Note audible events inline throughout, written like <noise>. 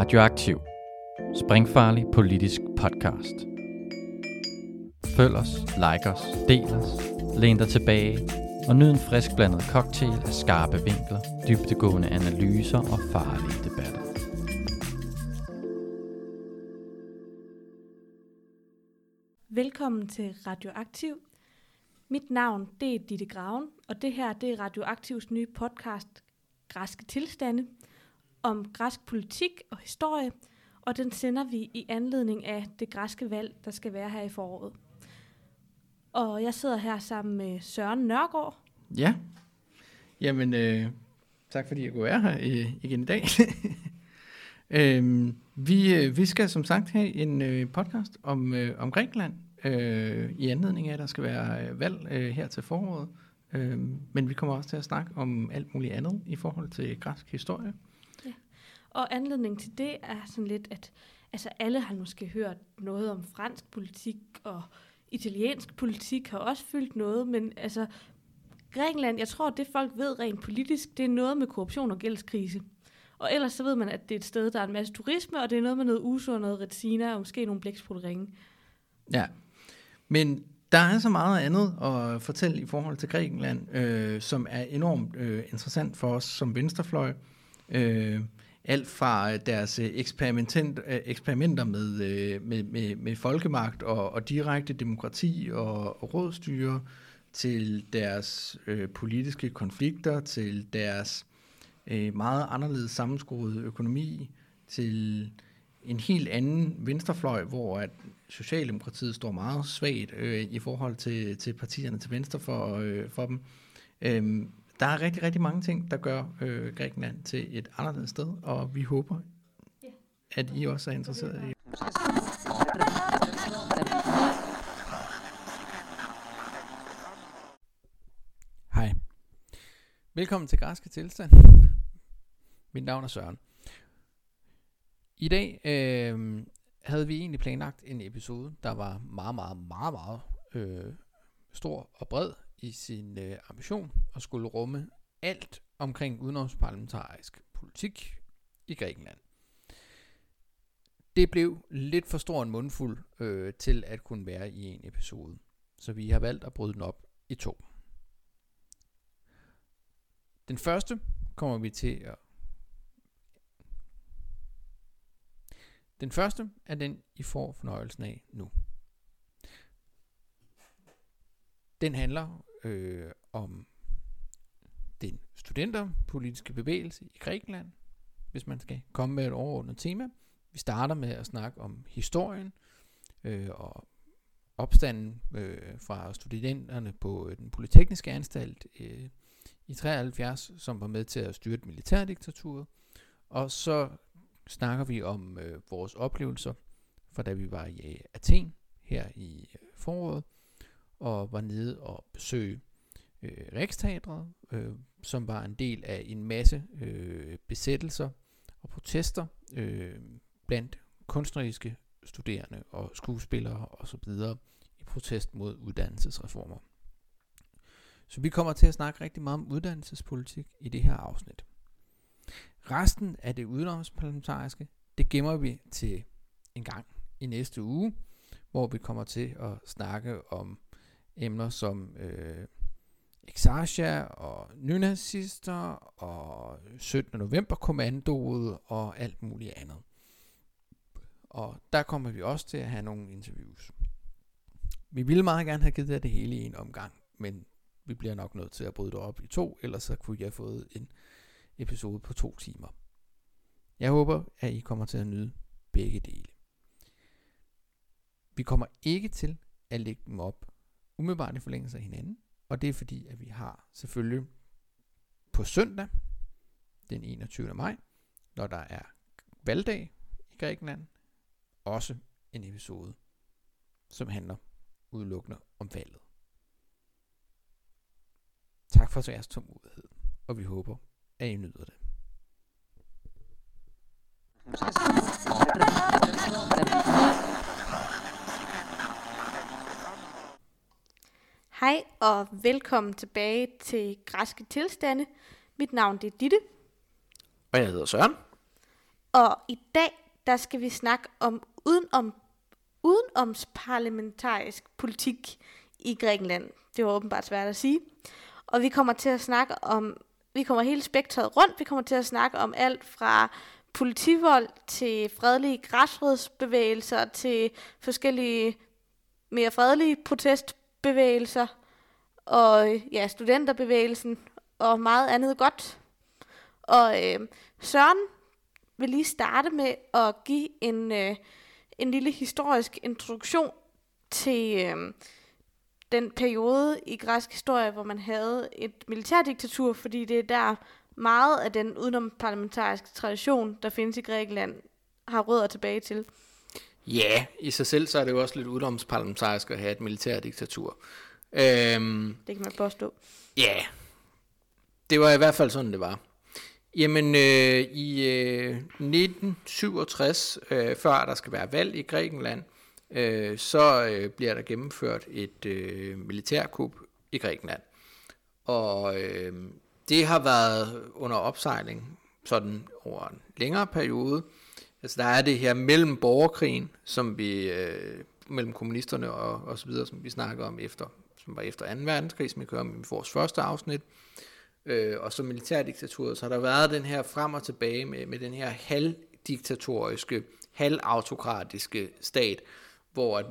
Radioaktiv. Springfarlig politisk podcast. Følg os, like os, del os, læn dig tilbage og nyd en frisk blandet cocktail af skarpe vinkler, dybtegående analyser og farlige debatter. Velkommen til Radioaktiv. Mit navn det er Ditte Graven, og det her det er Radioaktivs nye podcast, Græske Tilstande, om græsk politik og historie, og den sender vi i anledning af det græske valg, der skal være her i foråret. Og jeg sidder her sammen med Søren Nørgaard. Ja, jamen øh, tak fordi jeg kunne være her øh, igen i dag. <laughs> øh, vi, øh, vi skal som sagt have en øh, podcast om, øh, om Grækenland, øh, i anledning af, at der skal være øh, valg øh, her til foråret. Øh, men vi kommer også til at snakke om alt muligt andet i forhold til græsk historie. Og anledningen til det er sådan lidt, at altså alle har måske hørt noget om fransk politik, og italiensk politik har også fyldt noget, men altså Grækenland, jeg tror, det folk ved rent politisk, det er noget med korruption og gældskrise. Og ellers så ved man, at det er et sted, der er en masse turisme, og det er noget med noget uso og noget retina, og måske nogle blæksprutteringe. Ja, men der er så meget andet at fortælle i forhold til Grækenland, øh, som er enormt øh, interessant for os som venstrefløj. Øh, alt fra øh, deres øh, eksperiment, øh, eksperimenter med, med, med, med folkemagt og, og direkte demokrati og, og rådstyre, til deres øh, politiske konflikter, til deres øh, meget anderledes sammenskruede økonomi, til en helt anden venstrefløj, hvor at Socialdemokratiet står meget svagt øh, i forhold til, til partierne til venstre for, øh, for dem. Øhm, der er rigtig, rigtig mange ting, der gør øh, Grækenland til et anderledes sted, og vi håber, at I også er interesseret i. Hej. Velkommen til Græske Tilstand. Mit navn er Søren. I dag øh, havde vi egentlig planlagt en episode, der var meget, meget, meget, meget øh, stor og bred i sin øh, ambition og skulle rumme alt omkring udenomsparlamentarisk politik i Grækenland. Det blev lidt for stor en mundfuld øh, til at kunne være i en episode, så vi har valgt at bryde den op i to. Den første kommer vi til at Den første er den, I får fornøjelsen af nu. Den handler øh, om den studenterpolitiske bevægelse i Grækenland, hvis man skal komme med et overordnet tema. Vi starter med at snakke om historien øh, og opstanden øh, fra studenterne på øh, den polytekniske anstalt øh, i 73, som var med til at styrte militærdiktaturet. Og så snakker vi om øh, vores oplevelser fra da vi var i øh, Athen her i øh, foråret, og var nede og besøge øh, Riksteatret, øh, som var en del af en masse øh, besættelser og protester øh, blandt kunstneriske studerende og skuespillere osv. i protest mod uddannelsesreformer. Så vi kommer til at snakke rigtig meget om uddannelsespolitik i det her afsnit. Resten af det udenomsparlamentariske, det gemmer vi til en gang i næste uge, hvor vi kommer til at snakke om emner som øh, Exarchia og nynazister og 17. november kommandoet og alt muligt andet. Og der kommer vi også til at have nogle interviews. Vi ville meget gerne have givet det, det hele i en omgang, men vi bliver nok nødt til at bryde det op i to, ellers så kunne jeg have fået en episode på to timer. Jeg håber, at I kommer til at nyde begge dele. Vi kommer ikke til at lægge dem op umiddelbart i forlængelse af hinanden, og det er fordi, at vi har selvfølgelig på søndag, den 21. maj, når der er valgdag i Grækenland, også en episode, som handler udelukkende om valget. Tak for jeres tålmodighed, og vi håber, at I nyder det. Hej og velkommen tilbage til Græske Tilstande. Mit navn det er Ditte, Og jeg hedder Søren. Og i dag, der skal vi snakke om udenom, udenomsparlamentarisk politik i Grækenland. Det var åbenbart svært at sige. Og vi kommer til at snakke om, vi kommer hele spektret rundt. Vi kommer til at snakke om alt fra politivold til fredelige græsrodsbevægelser til forskellige mere fredelige bevægelser og øh, ja, studenterbevægelsen og meget andet godt. Og øh, Søren vil lige starte med at give en, øh, en lille historisk introduktion til øh, den periode i græsk historie, hvor man havde et militærdiktatur, fordi det er der meget af den udenomparlamentariske tradition, der findes i Grækenland, har rødder tilbage til. Ja, i sig selv så er det jo også lidt udenomsparlamentarisk at have et militærdiktatur. Øhm, Det kan man påstå. Ja, det var i hvert fald sådan, det var. Jamen, øh, i øh, 1967, øh, før der skal være valg i Grækenland, øh, så øh, bliver der gennemført et øh, militærkup i Grækenland. Og øh, det har været under opsejling sådan over en længere periode. Altså der er det her mellem borgerkrigen, som vi, øh, mellem kommunisterne og, og så videre, som vi snakker om efter, som var efter 2. verdenskrig, som vi kører om i vores første afsnit øh, og så militærdiktaturet, så har der været den her frem og tilbage med, med den her halvdiktatoriske, halvautokratiske stat, hvor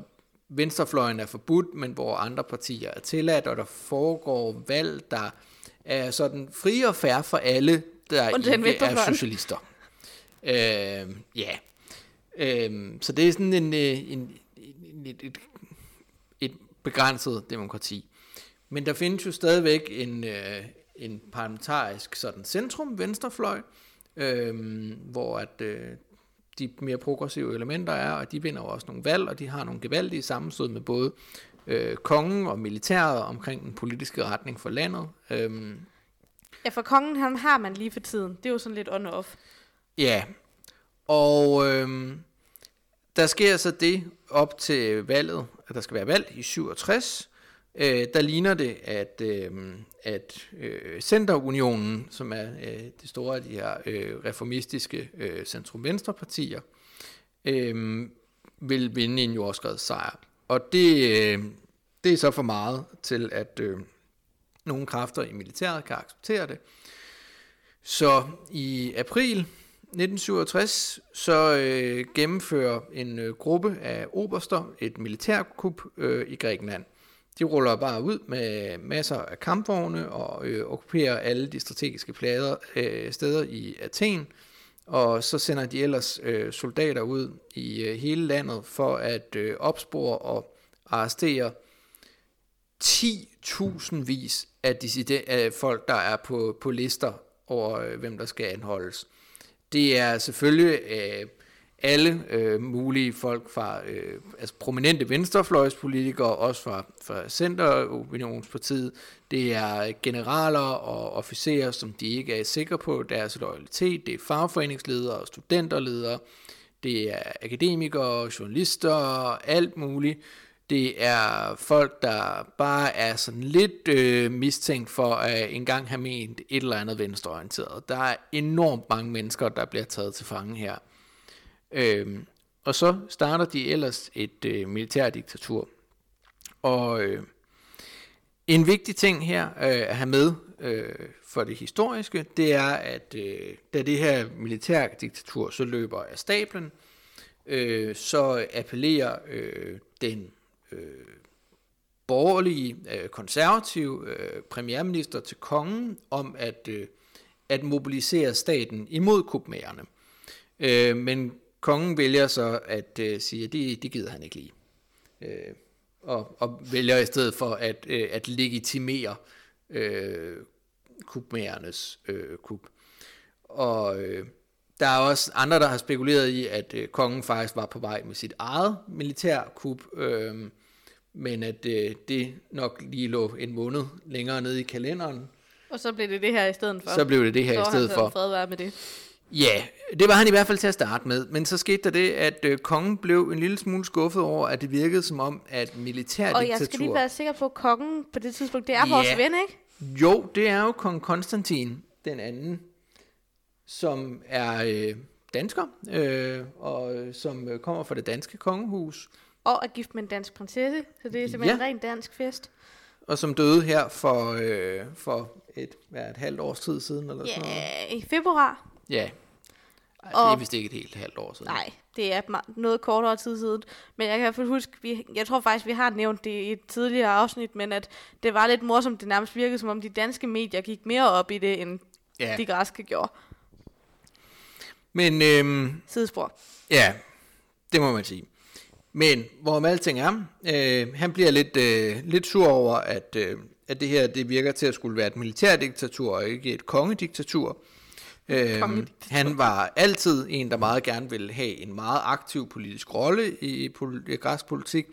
venstrefløjen er forbudt, men hvor andre partier er tilladt, og der foregår valg, der er sådan fri og færre for alle, der ikke er socialister. Øh, ja. Øh, så det er sådan en, øh, en, en, et, et, et begrænset demokrati. Men der findes jo stadigvæk en, øh, en parlamentarisk sådan centrum, venstrefløj, øh, hvor at øh, de mere progressive elementer er, og de vinder jo også nogle valg, og de har nogle gevaldige sammenstød med både øh, kongen og militæret omkring den politiske retning for landet. Øh, Ja, for kongen han har man lige for tiden. Det er jo sådan lidt on-off. Ja, og øh, der sker så det op til valget, at der skal være valg i 67. Øh, der ligner det, at, øh, at øh, Centerunionen, som er øh, det store af de her øh, reformistiske øh, centrum-venstre-partier, øh, vil vinde en jordskredssejr. Og det, øh, det er så for meget til, at øh, nogle kræfter i militæret kan acceptere det. Så i april 1967 så øh, gennemfører en øh, gruppe af oberster et militærkup øh, i Grækenland. De ruller bare ud med masser af kampvogne og øh, okkuperer alle de strategiske plader, øh, steder i Athen. Og så sender de ellers øh, soldater ud i øh, hele landet for at øh, opspore og arrestere 10.000 vis af, dissident, af folk, der er på, på lister over, øh, hvem der skal anholdes. Det er selvfølgelig øh, alle øh, mulige folk fra øh, altså prominente venstrefløjspolitikere, også fra, fra Centeropinionspartiet. Det er generaler og officerer, som de ikke er sikre på deres loyalitet. Det er fagforeningsledere og studenterledere. Det er akademikere, journalister og alt muligt. Det er folk, der bare er sådan lidt øh, mistænkt for at engang have ment et eller andet venstreorienteret. Der er enormt mange mennesker, der bliver taget til fange her. Øhm, og så starter de ellers et øh, militærdiktatur. Og øh, en vigtig ting her øh, at have med øh, for det historiske, det er, at øh, da det her militærdiktatur så løber af stablen, øh, så appellerer øh, den øh, borgerlige, øh, konservative øh, premierminister til kongen om at, øh, at mobilisere staten imod kupmagerne. Øh, men kongen vælger så at øh, sige, at det, det gider han ikke lige. Øh, og, og vælger i stedet for at, øh, at legitimere øh, kupmagernes øh, kup. Og øh, der er også andre, der har spekuleret i, at øh, kongen faktisk var på vej med sit eget militærkup, øh, men at øh, det nok lige lå en måned længere nede i kalenderen. Og så blev det det her i stedet for. Så blev det det her så i stedet for. fred være med det. Ja, det var han i hvert fald til at starte med. Men så skete der det, at øh, kongen blev en lille smule skuffet over, at det virkede som om, at militærdiktatur... Og jeg skal lige være sikker på, at kongen på det tidspunkt, det er Ja. vores ven, ikke? Jo, det er jo kong Konstantin den anden, som er øh, dansker, øh, og øh, som øh, kommer fra det danske kongehus, Og er gift med en dansk prinsesse, så det er simpelthen Ja. en ren dansk fest. og som døde her for, øh, for et, hvad, det, et halvt års tid siden, eller sådan noget. Ja, i februar. Ja. Ej, det Og- er vist ikke et helt halvt år siden. Nej, det er noget kortere tid siden. Men jeg kan i hvert fald huske, vi, jeg tror faktisk, vi har nævnt det i et tidligere afsnit, men at det var lidt morsomt, det nærmest virkede, som om de danske medier gik mere op i det, end Ja. de græske gjorde. Men øhm, Sidespor. Ja, det må man sige. Men hvorom alting er, øh, han bliver lidt, øh, lidt sur over, at, øh, at det her det virker til at skulle være et militærdiktatur og ikke et kongediktatur. Øh, Kongediktatur. han var altid en, der meget gerne ville have en meget aktiv politisk rolle i, i græsk politik.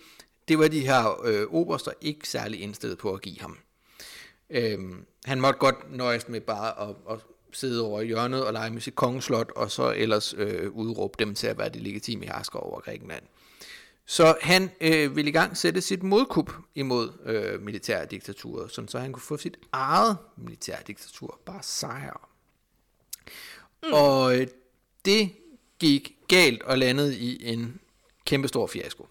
Det var de her øh, oberster ikke særlig indstillet på at give ham. Øhm, han måtte godt nøjes med bare at, at sidde over i hjørnet og lege med sit kongeslot, og så ellers øh, udråbe dem til at være de legitime hersker over Grækenland. Så han øh, ville i gang sætte sit modkup imod øh, militærdiktaturet, sådan så han kunne få sit eget militærdiktatur, bare sejre. Mm. Og øh, det gik galt og landede i en kæmpestor fiasko.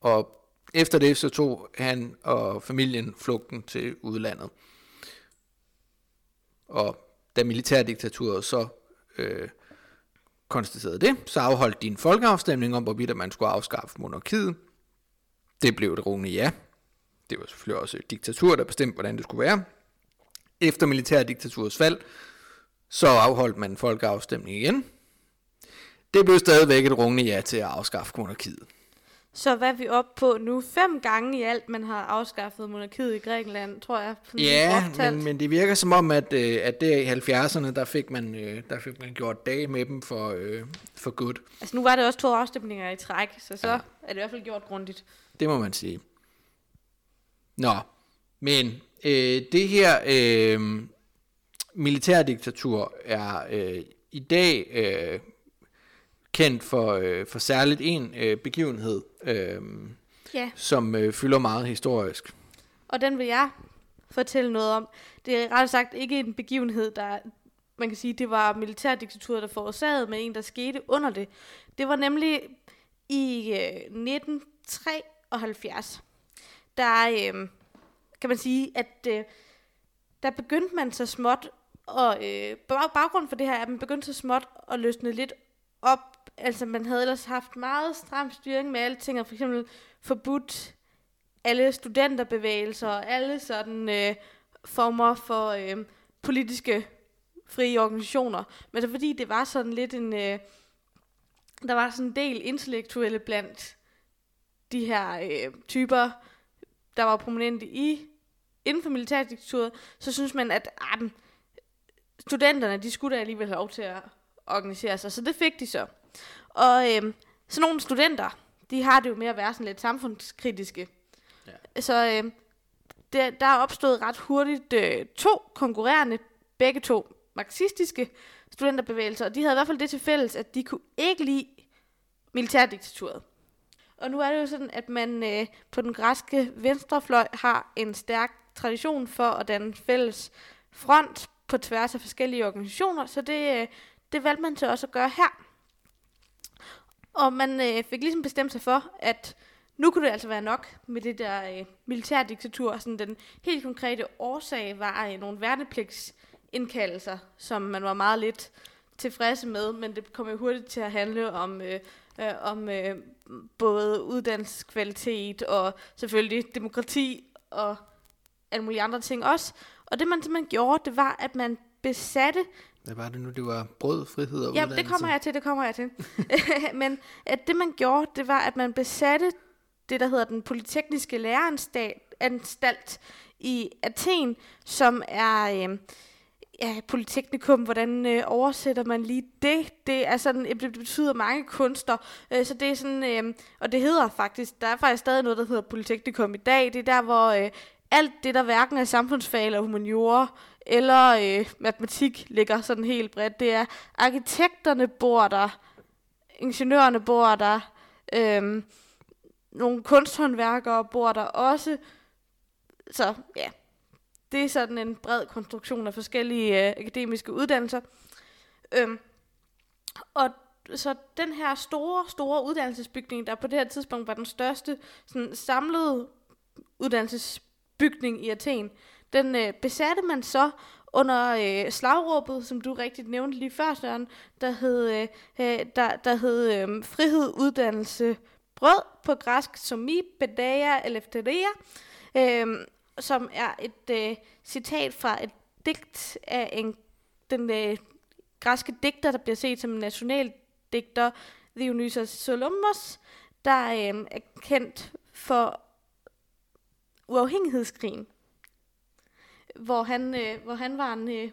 Og efter det så tog han og familien flugten til udlandet. Og da militærdiktaturet så øh, konstaterede det, så afholdt de en folkeafstemning om, hvorvidt man skulle afskaffe monarkiet. Det blev et rungende ja. Det var selvfølgelig også et diktatur, der bestemte, hvordan det skulle være. Efter militærdiktaturets fald, så afholdt man en folkeafstemning igen. Det blev stadigvæk et rungende ja til at afskaffe monarkiet. Så hvad er vi oppe på nu? Fem gange i alt, man har afskaffet monarkiet i Grækenland, tror jeg. Ja, men, men det virker som om, at, øh, at der i 70'erne, der fik man, øh, der fik man gjort dage med dem for, øh, for godt. Altså nu var det også to afstemninger i træk, så så ja. er det i hvert fald gjort grundigt. Det må man sige. Nå, men øh, det her øh, militærdiktatur er øh, i dag øh, kendt for, øh, for særligt en øh, begivenhed, øh, Ja, som øh, fylder meget historisk. og den vil jeg fortælle noget om. Det er ret sagt ikke en begivenhed, der man kan sige, det var militærdiktaturet, der forårsagede, men en, der skete under det. Det var nemlig i øh, 1973, der øh, kan man sige, at øh, der begyndte man så småt, og øh, bag- baggrunden for det her er, at man begyndte så småt at løsne lidt op. Altså man havde ellers haft meget stram styring med alting, og for eksempel forbudt alle studenterbevægelser og alle sådan øh, former for øh, politiske frie organisationer. Men så fordi det var sådan lidt en... Øh, der var sådan en del intellektuelle blandt de her øh, typer, der var prominente i inden for militærdiktaturet, så synes man, at ah, studenterne, de skulle da alligevel have lov til at organisere sig. Så det fik de så. Og øh, sådan nogle studenter, de har det jo med at være sådan lidt samfundskritiske. Ja. Så øh, der, der er opstået ret hurtigt øh, to konkurrerende, begge to marxistiske studenterbevægelser, og de havde i hvert fald det til fælles, at de kunne ikke lide militærdiktaturet. Og nu er det jo sådan, at man øh, på den græske venstrefløj har en stærk tradition for at danne fælles front på tværs af forskellige organisationer, så det, øh, det valgte man så også at gøre her. Og man øh, fik ligesom bestemt sig for, at nu kunne det altså være nok med det der øh, militærdiktatur. Sådan den helt konkrete årsag var øh, nogle værnepligtsindkaldelser, som man var meget lidt tilfredse med, men det kom jo hurtigt til at handle om, øh, øh, om øh, både uddannelseskvalitet og selvfølgelig demokrati og alle mulige andre ting også. Og det man simpelthen gjorde, det var, at man besatte hvad var det nu? Det var brød, frihed og Ja, uddannelse. det kommer jeg til, det kommer jeg til. <laughs> Men at det man gjorde, det var, at man besatte det, der hedder den polytekniske læreanstalt i Athen, som er øh, ja, polyteknikum. Hvordan øh, oversætter man lige det? Det er sådan, det betyder mange kunster. Øh, så det er sådan, øh, og det hedder faktisk, der er faktisk stadig noget, der hedder polyteknikum i dag. Det er der, hvor øh, alt det, der hverken er samfundsfag eller humaniora, eller øh, matematik ligger sådan helt bredt. Det er arkitekterne bor der, ingeniørerne bor der, øh, nogle kunsthåndværkere bor der også. Så ja, det er sådan en bred konstruktion af forskellige øh, akademiske uddannelser. Øh, og så den her store, store uddannelsesbygning, der på det her tidspunkt var den største sådan, samlede uddannelsesbygning i Athen, den øh, besatte man så under øh, slagråbet, som du rigtigt nævnte lige før, Søren, der hed, øh, øh der, der hed øh, frihed, uddannelse, brød på græsk, somi, bedaia, elefteria, øh, som er et øh, citat fra et digt af en, den øh, græske digter, der bliver set som en nationaldigter, Dionysios Solomos, der øh, er kendt for uafhængighedskrigen, hvor han, øh, hvor han var en øh,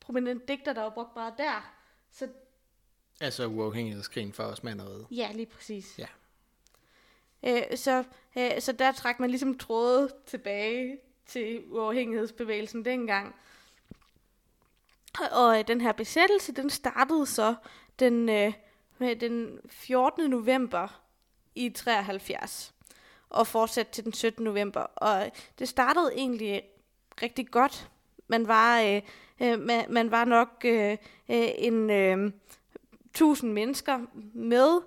prominent digter, der var brugt meget der. Så, altså uafhængighedskrigen for os mand Ja, lige præcis. Ja. Øh, så, øh, så der trak man ligesom trådet tilbage til uafhængighedsbevægelsen dengang. Og øh, den her besættelse, den startede så den, øh, med den 14. november i 73 og fortsatte til den 17. november. Og det startede egentlig rigtig godt. Man var, øh, øh, man, man var nok øh, øh, en øh, tusind mennesker med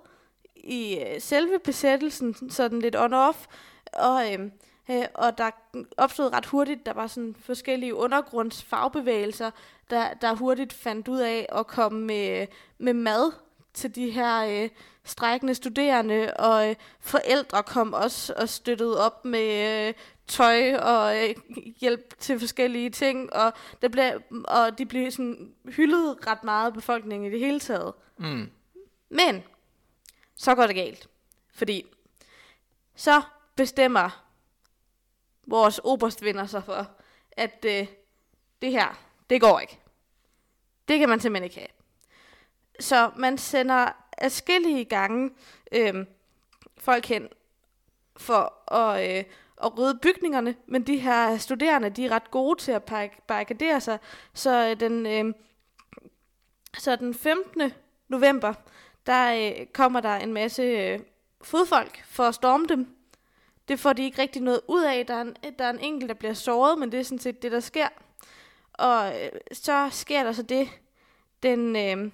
i øh, selve besættelsen, sådan lidt on-off, og, øh, øh, og der opstod ret hurtigt, der var sådan forskellige undergrundsfagbevægelser, der, der hurtigt fandt ud af at komme med, med mad til de her øh, strækkende studerende, og øh, forældre kom også og støttede op med øh, tøj og øh, hjælp til forskellige ting, og, der blev, og de blev sådan hyldet ret meget af befolkningen i det hele taget. Mm. Men, så går det galt. Fordi, så bestemmer vores oberstvinder sig for, at øh, det her, det går ikke. Det kan man simpelthen ikke have. Så man sender afskillige gange øh, folk hen for at, øh, at rydde bygningerne, men de her studerende, de er ret gode til at barrikadere sig, så øh, den, øh, så den 15. november, der øh, kommer der en masse øh, fodfolk for at storme dem. Det får de ikke rigtig noget ud af. Der er en, der er en enkelt, der bliver såret, men det er sådan set det, der sker. Og øh, så sker der så det den, øh,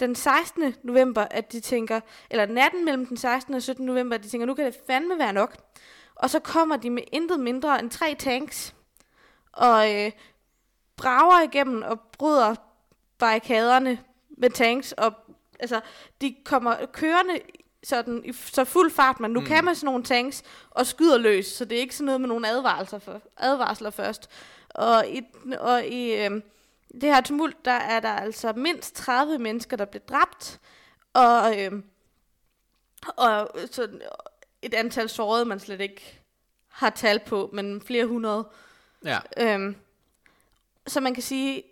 den 16. november, at de tænker, eller natten mellem den 16. og 17. november, at de tænker, nu kan det fandme være nok. Og så kommer de med intet mindre end tre tanks, og øh, brager igennem og bryder barrikaderne med tanks, og altså, de kommer kørende sådan i så fuld fart, men nu mm. kan man sådan nogle tanks og skyder løs, så det er ikke sådan noget med nogle advarsler, for, advarsler først. Og i, og i øh, det her tumult, der er der altså mindst 30 mennesker, der blev dræbt, og, øh, og så et antal sårede, man slet ikke har tal på, men flere hundrede. Ja. Øhm, så man kan sige,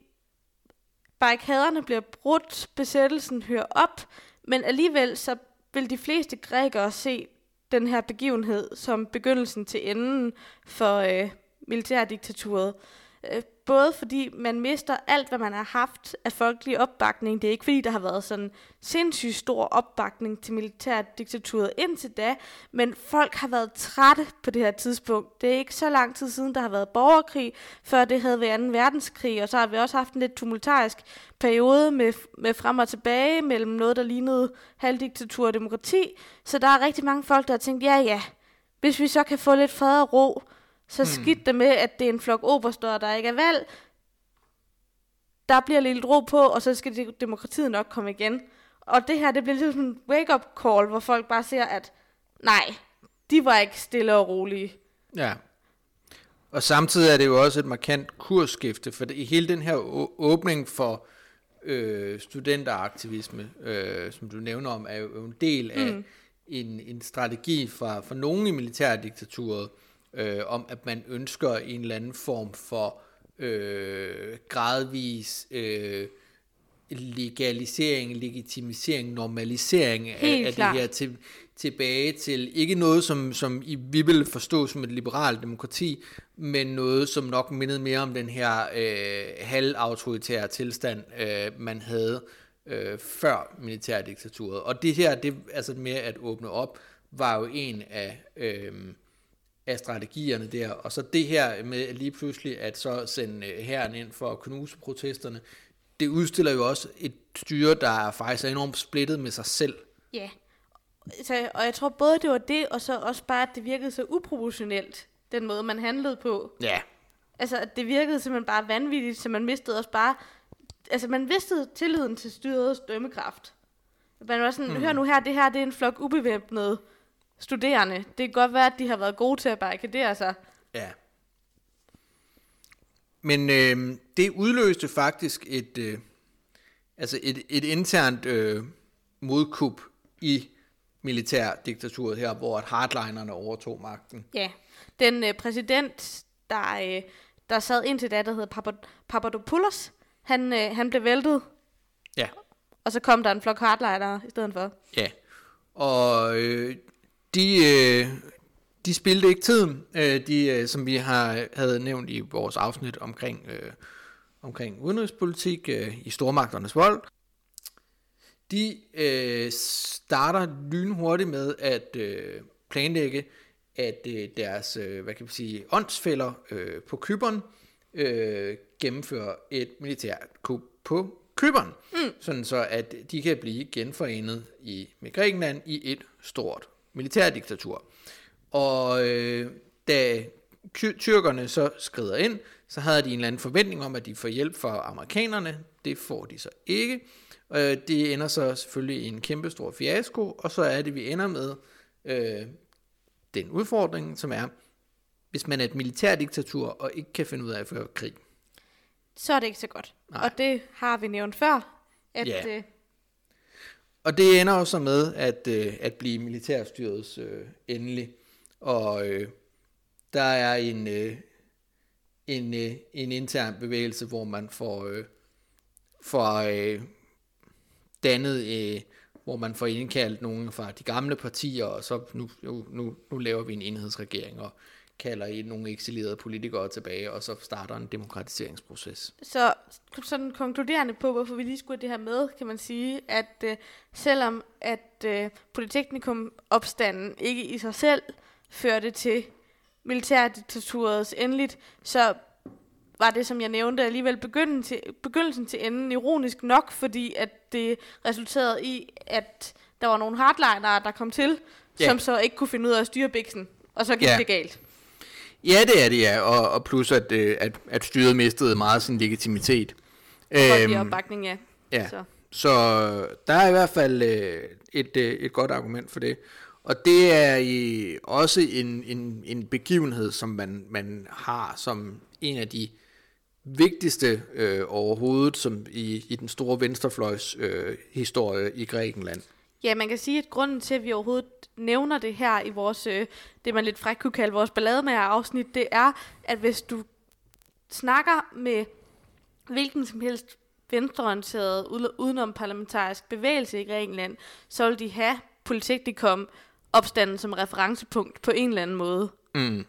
barrikaderne bliver brudt, besættelsen hører op, men alligevel så vil de fleste grækere se den her begivenhed som begyndelsen til enden for øh, militærdiktaturet. Øh, både fordi man mister alt, hvad man har haft af folkelig opbakning. Det er ikke fordi, der har været sådan sindssygt stor opbakning til militærdiktaturet indtil da, men folk har været trætte på det her tidspunkt. Det er ikke så lang tid siden, der har været borgerkrig, før det havde været 2. verdenskrig, og så har vi også haft en lidt tumultarisk periode med, med frem og tilbage mellem noget, der lignede halvdiktatur og demokrati. Så der er rigtig mange folk, der har tænkt, ja ja, hvis vi så kan få lidt fred og ro, så hmm. skidt det med, at det er en flok oberstår, der ikke er valg. Der bliver lidt ro på, og så skal demokratiet nok komme igen. Og det her, det bliver ligesom en wake-up call, hvor folk bare ser, at nej, de var ikke stille og rolige. Ja. Og samtidig er det jo også et markant kursskifte, for i hele den her åbning for øh, studenteraktivisme, øh, som du nævner om, er jo en del af mm. en, en strategi fra, for nogen i militærdiktaturet, øh, om, at man ønsker en eller anden form for øh, gradvis øh, legalisering, legitimisering, normalisering af, af det her til, tilbage til ikke noget, som, som I, vi vil forstå som et liberalt demokrati, men noget, som nok mindede mere om den her øh, halvautoritære tilstand, øh, man havde øh, før militærdiktaturet. Og det her, det, altså med at åbne op, var jo en af... Øh, af strategierne der. Og så det her med lige pludselig at så sende herren øh, ind for at knuse protesterne, det udstiller jo også et styre, der er faktisk er enormt splittet med sig selv. Ja. Så, og jeg tror både det var det, og så også bare, at det virkede så uproportionelt, den måde, man handlede på. Ja. Altså, at det virkede simpelthen bare vanvittigt, så man mistede også bare... Altså, man mistede tilliden til styrets dømmekraft. Man var sådan, mm. hør nu her, det her det er en flok ubevæbnede studerende. Det kan godt være, at de har været gode til at barrikadere sig. Ja. Men øh, det udløste faktisk et, øh, altså et, et internt øh, modkup i militærdiktaturet her, hvor at hardlinerne overtog magten. Ja, den øh, præsident, der, øh, der sad indtil da, der hedder Papad- Papadopoulos, han, øh, han blev væltet, Ja. og så kom der en flok hardlinere i stedet for. Ja. Og øh, de, øh, de spildte ikke tiden, øh, de, øh, som vi har havde nævnt i vores afsnit omkring, øh, omkring udenrigspolitik øh, i stormagternes vold. De øh, starter lynhurtigt med at øh, planlægge, at øh, deres øh, hvad kan man sige, åndsfælder øh, på Kyberen øh, gennemfører et militært kup på Kyberen, mm. sådan så at de kan blive genforenet i, med Grækenland i et stort militærdiktatur. Og øh, da tyrkerne så skrider ind, så havde de en eller anden forventning om, at de får hjælp fra amerikanerne. Det får de så ikke. Øh, det ender så selvfølgelig i en kæmpe stor fiasko, og så er det, vi ender med øh, den udfordring, som er, hvis man er et militærdiktatur og ikke kan finde ud af at føre krig. Så er det ikke så godt. Nej. Og det har vi nævnt før, at Ja. øh, og det ender jo så med at, øh, at blive militærstyrets øh, endelig. Og øh, der er en, øh, en, øh, en intern bevægelse, hvor man får, øh, får øh, dannet, øh, hvor man får indkaldt nogle fra de gamle partier, og så nu, nu, nu, nu laver vi en enhedsregering, og kalder i nogle eksilerede politikere tilbage, og så starter en demokratiseringsproces. Så sådan konkluderende på, hvorfor vi lige skulle det her med, kan man sige, at øh, selvom at øh, Polyteknikum-opstanden ikke i sig selv førte til militærdiktaturets endeligt, så var det, som jeg nævnte, alligevel begyndelsen til, begyndelsen til enden ironisk nok, fordi at det resulterede i, at der var nogle hardlinere, der kom til, Ja. som så ikke kunne finde ud af at styre biksen. Og så gik Ja. det galt. Ja, det er det, ja. Og, og plus, at, øh, at, at styret mistede meget sin legitimitet. Øhm, øhm, opbakning, ja. ja. Så. Så der er i hvert fald øh, et, øh, et godt argument for det. Og det er i, også en, en, en begivenhed, som man, man har som en af de vigtigste øh, overhovedet som i, i den store venstrefløjs øh, historie i Grækenland. Ja, man kan sige, at grunden til, at vi overhovedet nævner det her i vores, øh, det man lidt frækt kunne kalde vores ballademager afsnit, det er, at hvis du snakker med hvilken som helst venstreorienteret, udenom parlamentarisk bevægelse i Grækenland, så vil de have Polyteknikum opstanden som referencepunkt på en eller anden måde. Mm.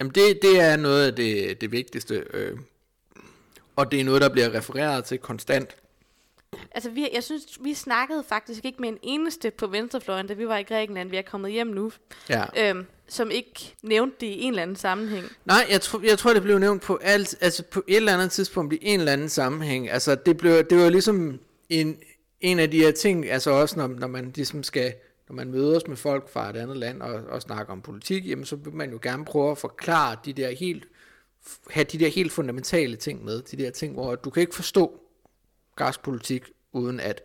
Jamen det, det er noget af det, det vigtigste, øh, og det er noget, der bliver refereret til konstant. Altså, vi, jeg synes, vi snakkede faktisk ikke med en eneste på venstrefløjen, da vi var i Grækenland. Vi er kommet hjem nu, Ja. øhm, som ikke nævnte det i en eller anden sammenhæng. Nej, jeg, tror, jeg tror, det blev nævnt på, alt, altså på et eller andet tidspunkt i en eller anden sammenhæng. Altså, det, blev, det var ligesom en, en af de her ting, altså også når, når man ligesom skal, når man mødes med folk fra et andet land og, og snakker om politik, jamen så vil man jo gerne prøve at forklare de der helt, have de der helt fundamentale ting med, de der ting, hvor du kan ikke forstå græsk politik uden at,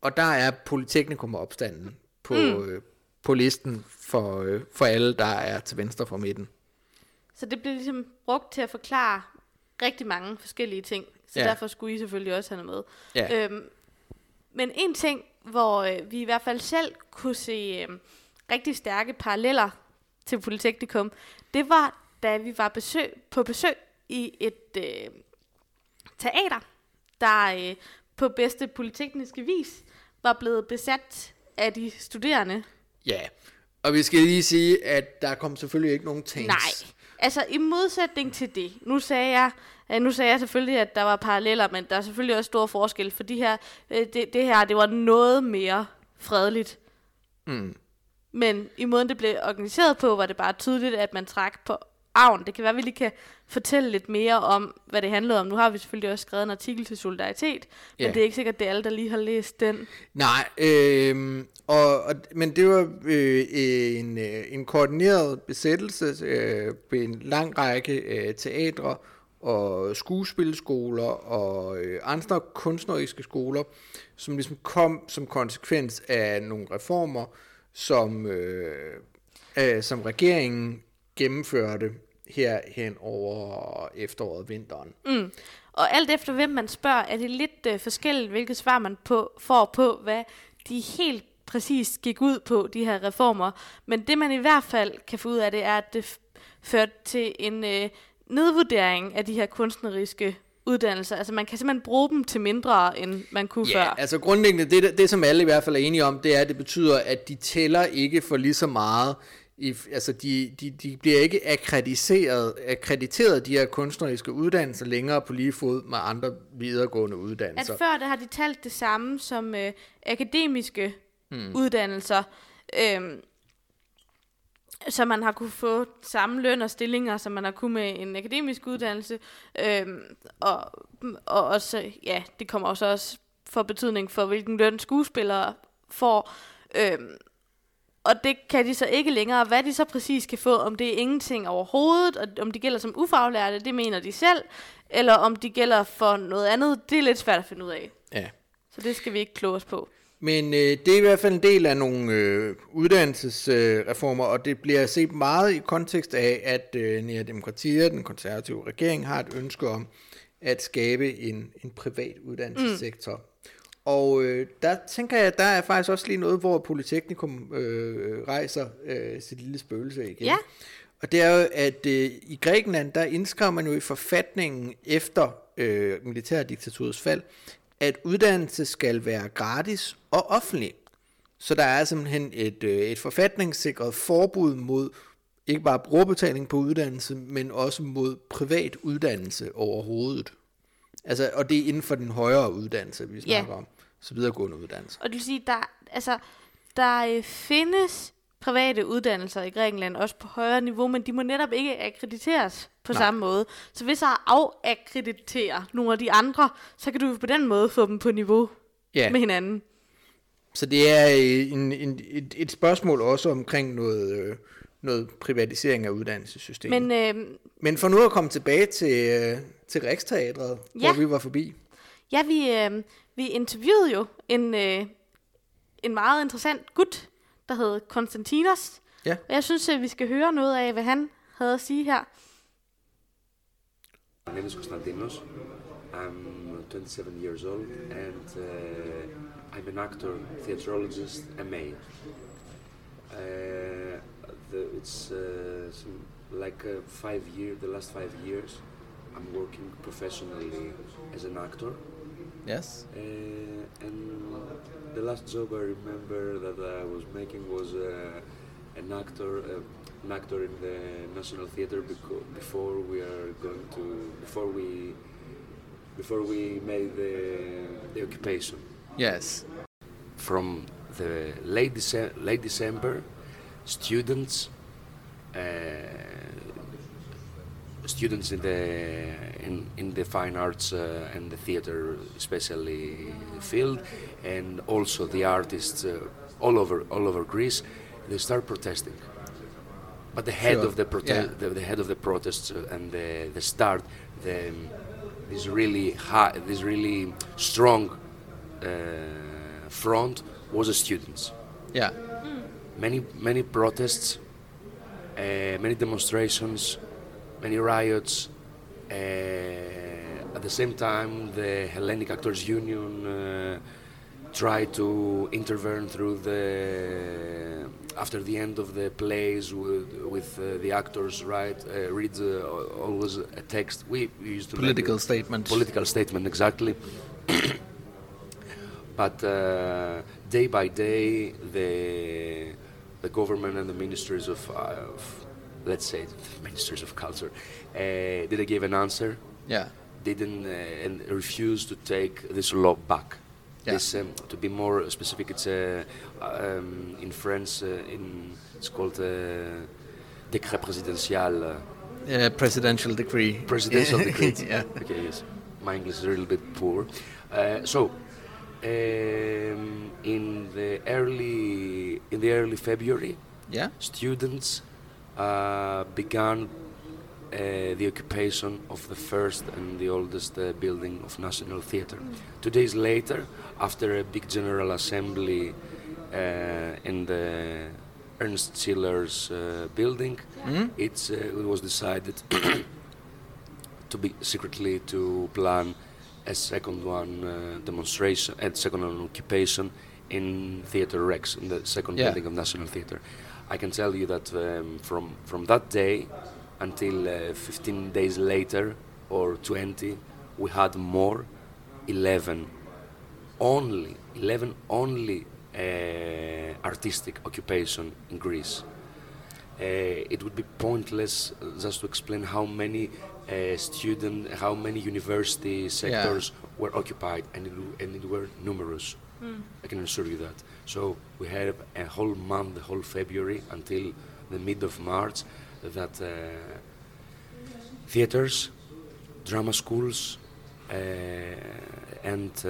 og der er Polyteknikum opstanden på, mm. øh, på listen for, øh, for alle, der er til venstre for midten. Så det blev ligesom brugt til at forklare rigtig mange forskellige ting. Så ja. derfor skulle I selvfølgelig også have noget med. Ja. Øhm, men en ting, hvor øh, vi i hvert fald selv kunne se øh, rigtig stærke paralleller til Polyteknikum, det var, da vi var besøg, på besøg i et øh, teater, der øh, på bedste polytekniske vis var blevet besat af de studerende. Ja, og vi skal lige sige, at der kom selvfølgelig ikke nogen tanks. Nej, altså i modsætning til det, nu sagde jeg, øh, nu sagde jeg selvfølgelig, at der var paralleller, men der er selvfølgelig også stor forskel, for de her, øh, det, det her, det var noget mere fredeligt. Mm. Men i måden, det blev organiseret på, var det bare tydeligt, at man trak på Avn. Det kan være, at vi lige kan fortælle lidt mere om, hvad det handlede om. Nu har vi selvfølgelig også skrevet en artikel til Solidaritet, men Ja. det er ikke sikkert, at det er alle, der lige har læst den. Nej, øh, og, og, men det var øh, en, øh, en koordineret besættelse øh, på en lang række øh, teatre og skuespilskoler og øh, andre kunstneriske skoler, som ligesom kom som konsekvens af nogle reformer, som, øh, øh, som regeringen gennemførte her hen over efteråret vinteren. Mm. Og alt efter hvem man spørger, er det lidt øh, forskelligt, hvilket svar man på, får på, hvad de helt præcis gik ud på, de her reformer. Men det man i hvert fald kan få ud af det, er, at det førte til en øh, nedvurdering af de her kunstneriske uddannelser. Altså man kan simpelthen bruge dem til mindre, end man kunne Ja, før. altså grundlæggende, det, det som alle i hvert fald er enige om, det er, at det betyder, at de tæller ikke for lige så meget. I, altså de, de, de bliver ikke akkrediteret, akkrediteret, de her kunstneriske uddannelser, længere på lige fod med andre videregående At uddannelser. før der har de talt det samme som øh, akademiske hmm. uddannelser, øhm, så man har kunne få samme løn og stillinger, som man har kunne med en akademisk uddannelse, øhm, og, og også, ja, det kommer også også for betydning for, hvilken løn skuespillere får, øhm, og det kan de så ikke længere. Hvad de så præcis kan få, om det er ingenting overhovedet, og om de gælder som ufaglærte, det mener de selv, eller om de gælder for noget andet, det er lidt svært at finde ud af. Ja. Så det skal vi ikke kloge os på. Men øh, det er i hvert fald en del af nogle øh, uddannelsesreformer, øh, og det bliver set meget i kontekst af, at øh, Nea Demokratia, den konservative regering, har et ønske om at skabe en, en privat uddannelsessektor. Mm. Og øh, der tænker jeg, der er faktisk også lige noget, hvor Polyteknikum øh, rejser øh, sit lille spøgelse igen. Ja. Og det er jo, at øh, i Grækenland, der indskrev man jo i forfatningen efter øh, militærdiktaturets fald, at uddannelse skal være gratis og offentlig. Så der er simpelthen et, øh, et forfatningssikret forbud mod ikke bare brugerbetaling på uddannelse, men også mod privat uddannelse overhovedet. Altså, og det er inden for den højere uddannelse, vi snakker om. Så videregående uddannelse. Og det vil sige, der, altså, der øh, findes private uddannelser i Grækenland, også på højere niveau, men de må netop ikke akkrediteres på Nej. Samme måde. Så hvis jeg afakkreditere nogle af de andre, så kan du på den måde få dem på niveau Ja. med hinanden. Så det er øh, en, en, et, et spørgsmål også omkring noget, øh, noget privatisering af uddannelsessystemet. Men, øh, Men for nu at komme tilbage til, til Riksteatret. Ja. hvor vi var forbi. Ja, vi, øh, vi interviewede jo en, øh, en meget interessant gut, der hed Konstantinos. Ja. Og jeg synes, at vi skal høre noget af, hvad han havde at sige her. My name is Konstantinos. I'm 27 years old and uh, I'm an actor, theatrologist, MA. Uh, the, it's uh, some, like uh, five years, the last five years, I'm working professionally as an actor. Yes. Uh, and the last job I remember that I was making was uh, an actor, uh, an actor in the National Theatre before we are going to before we before we made the the occupation. Yes. From the late Dece- late December, students. Students in the in, in the fine arts uh, and the theater especially field and also the artists uh, all over all over Greece they start protesting but the head Sure, of the, prote- yeah. the, the head of the protests uh, and the, the start the this really high this really strong uh, front was the students Ja. many many protests, uh, many demonstrations, many riots. Uh, at the same time, the Hellenic Actors Union uh, tried to intervene through the after the end of the plays with, with uh, the actors. Right, uh, read uh, always a text. We, we used to Political statement. political statement exactly. <coughs> but uh, day by day, the the government and the ministries of, uh, of let's say, ministers of culture, uh, didn't give an answer. Ja. Didn't uh, and refused to take this law back. Yeah. This, um, to be more specific, it's uh, um, in France. Uh, in it's called uh, décret présidentiel. Uh, Yeah, presidential decree. presidential <laughs> decree. yeah. Okay, yes. My English is a little bit poor. Uh, so, um, in the early in the early February, Yeah. students uh, began uh, the occupation of the first and the oldest uh, building of National Theatre. Two days later, after a big general assembly uh, in the Ernst Schiller's uh, building, Mm? it's, uh, it was decided <coughs> to be secretly to plan a second one uh, demonstration and second one occupation in Theatre Rex, in the second Yeah. building of National Theatre. I can tell you that um, from from that day until uh, 15 days later or 20, we had more 11 only 11 only uh, artistic occupation in Greece. Uh, it would be pointless uh, just to explain how many uh, student, how many university sectors were occupied, and it, and it were numerous. I can assure you that. So we had a whole month, the whole February until the mid of March, that uh, theaters, drama schools, uh, and uh,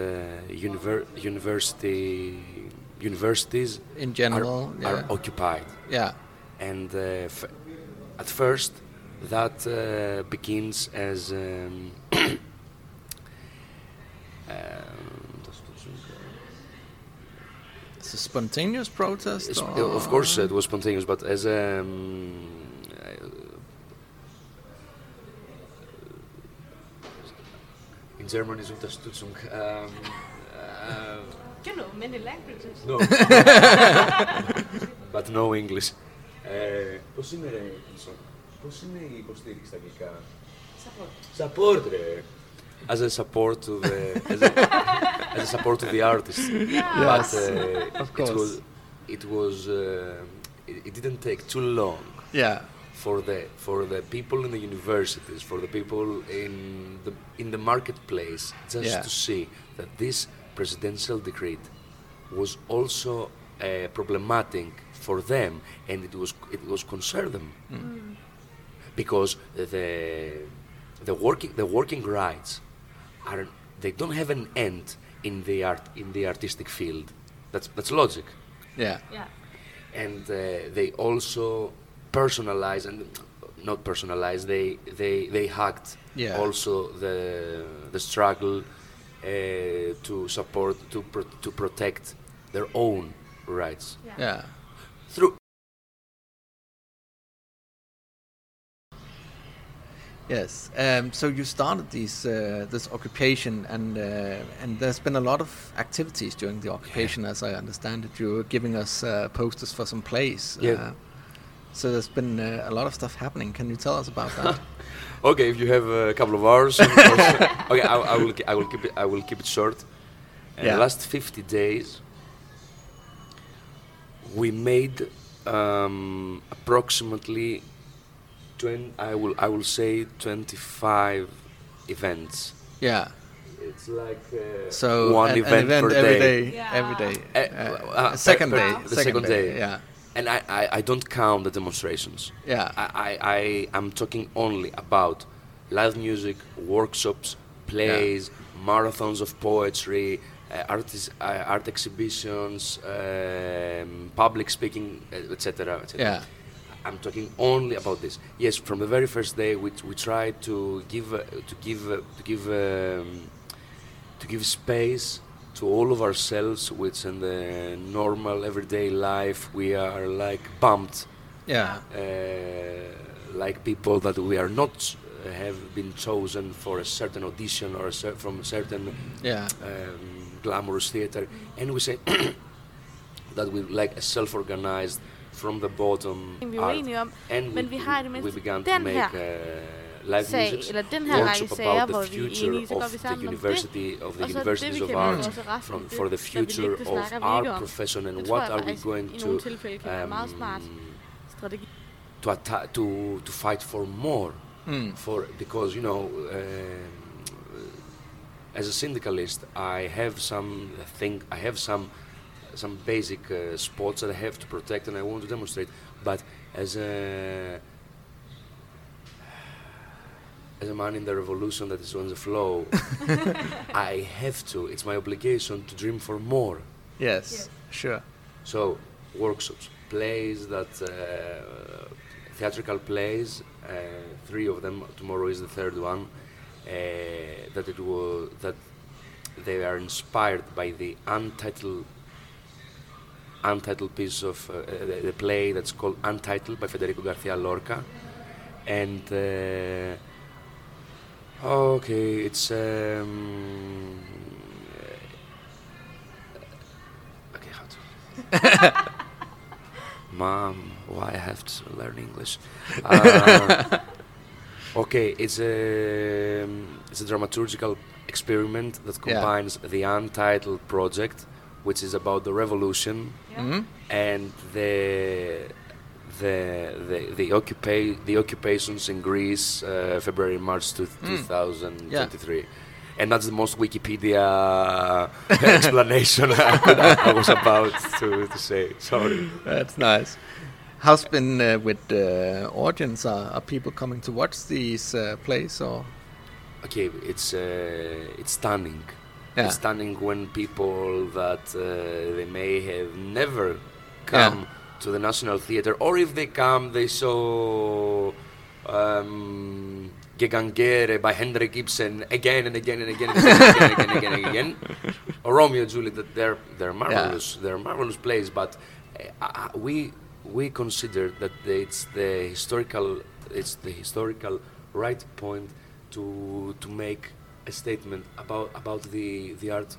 univer- university universities In general. are yeah. occupied. yeah. And uh, f- at first, that uh, begins as um, <clears throat> It's a spontaneous protest. It's- or- of course, it was spontaneous, but as a um, in German is Unterstützung. Um, uh, You know many languages. no, <laughs> but no English. Ε, πώς είναι ρε, Wilson? πώς είναι η υποστήριξη στα αγγλικά? Support. Support, ρε. As a support to the, as a, as a support to the artist. But Yes, uh, of it course. was, it was, uh, it, it didn't take too long Yeah. for the for the people in the universities, for the people in the in the marketplace, just Yeah. to see that this presidential decree was also uh, problematic for them, and it was it was concern them because the the working the working rights are they don't have an end in the art in the artistic field. That's that's logic Yeah. Yeah. and uh, they also personalize and not personalize they they they hacked Yeah. also the the struggle uh, to support to pro- to protect their own rights Yeah. through Yes. Um, so you started these uh, this occupation, and uh, and there's been a lot of activities during the occupation, as I understand it. You were giving us uh, posters for some plays. Yeah. Uh, so there's been uh, a lot of stuff happening. Can you tell us about that? <laughs> okay if you have a couple of hours of <laughs> okay I, I will I will keep it I will keep it short uh, Yeah. last 50 days we made um, approximately 20, I will I will say 25 events yeah. It's like uh, So one an, an event, event per every day. day. Yeah. Every day. Uh, Uh, uh, second per- day. per- the second day. Yeah. And I, I, I don't count the demonstrations. Yeah. I, I, I am talking only about live music, workshops, plays, marathons of poetry, uh, artis- uh, art exhibitions, um, public speaking, uh, etc. etc. Yeah. I'm talking only about this. Yes, from the very first day, we, we tried to give uh, to give uh, to give um, to give space to all of ourselves, which in the normal everyday life we are like bumped, Yeah. uh, like people that we are not uh, have been chosen for a certain audition or a cer- from a certain Yeah. um, glamorous theater, and we say <coughs> that we like a self-organized from the bottom Vi jo art. enige om, And men we, vi har i det we mindste began to den make her uh, live sag, music eller den her række workshop sager, about hvor the vi er future enige, så går of vi the sammen om det. university of the Og så det, universities vi of kan art, også resten from, for the future det of snakker vi ikke our om. profession, and Det tror what jeg are we faktisk going i to nogle tilfælde kan være meget smart um, strategi. to atta- to to fight for more Mm. for because you know um, as a syndicalist I have some thing I have some some basic uh, spots that I have to protect and I want to demonstrate but as a as a man in the revolution that is on the flow, <laughs> I have to. It's my obligation to dream for more. Yes, Yes. sure. So workshops, plays that uh, theatrical plays, uh, three of them. Tomorrow is the third one. Uh, that it was that they are inspired by the untitled untitled piece of uh, the, the play that's called Untitled by Federico Garcia Lorca, and uh, okay, it's um, okay. How to <laughs> Mom, why I have to learn English? Uh, <laughs> okay, it's a it's a dramaturgical experiment that Yeah. combines the untitled project, which is about the revolution, Yeah. Mhm. and the the the the, occupa- the occupations in Greece, uh, February March to Mm. 2023. And that's the most Wikipedia <laughs> explanation I, I was about to, to say. Sorry. That's nice. How's been uh, with the audience? Are, are people coming to watch these uh, plays or? Okay, it's uh, it's stunning. Yeah. Stunning when people that uh, they may have never come to the National Theatre, or if they come, they saw um, Gegangere by Hendrik Ibsen again and again and again and again and again and again, and again. <laughs> or Romeo and Juliet. That they're they're marvelous. They're marvelous plays, but uh, uh, we we consider that it's the historical it's the historical right point to to make a statement about about the the art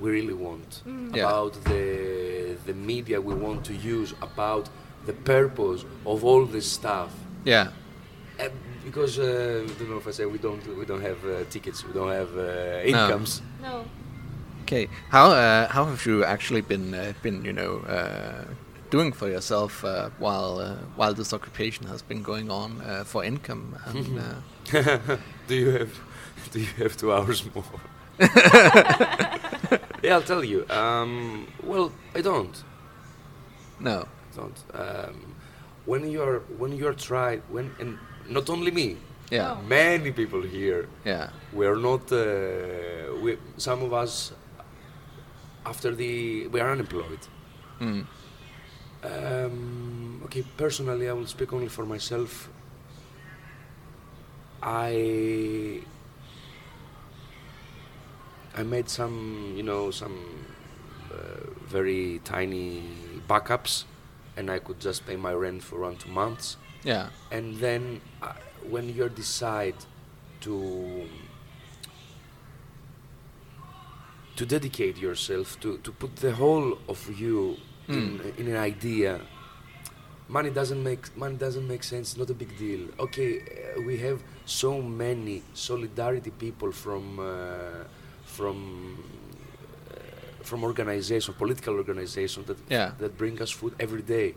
we really want Yeah. about the the media we want to use about the purpose of all this stuff Yeah. uh, because uh, I don't know if I say we don't we don't have uh, tickets we don't have uh, incomes No. Okay. How uh, how have you actually been uh, been you know uh, doing for yourself uh, while uh, while this occupation has been going on uh, for income and <laughs> uh, do you have <laughs> do you have two hours more <laughs> yeah I'll tell you um, well I don't no. I don't um, when you are when you are tried when and not only me Yeah. Oh. many people here Yeah. we're not uh, we, some of us after the we are unemployed Mm. um, okay personally i will speak only for myself i i made some you know some uh, very tiny backups and i could just pay my rent for around two months. Yeah. and then uh, when you decide to to dedicate yourself to, to put the whole of you in, in an idea money doesn't make money doesn't make sense not a big deal. Okay uh, we have so many solidarity people from uh, from uh, from organization political organization that Yeah. that bring us food every day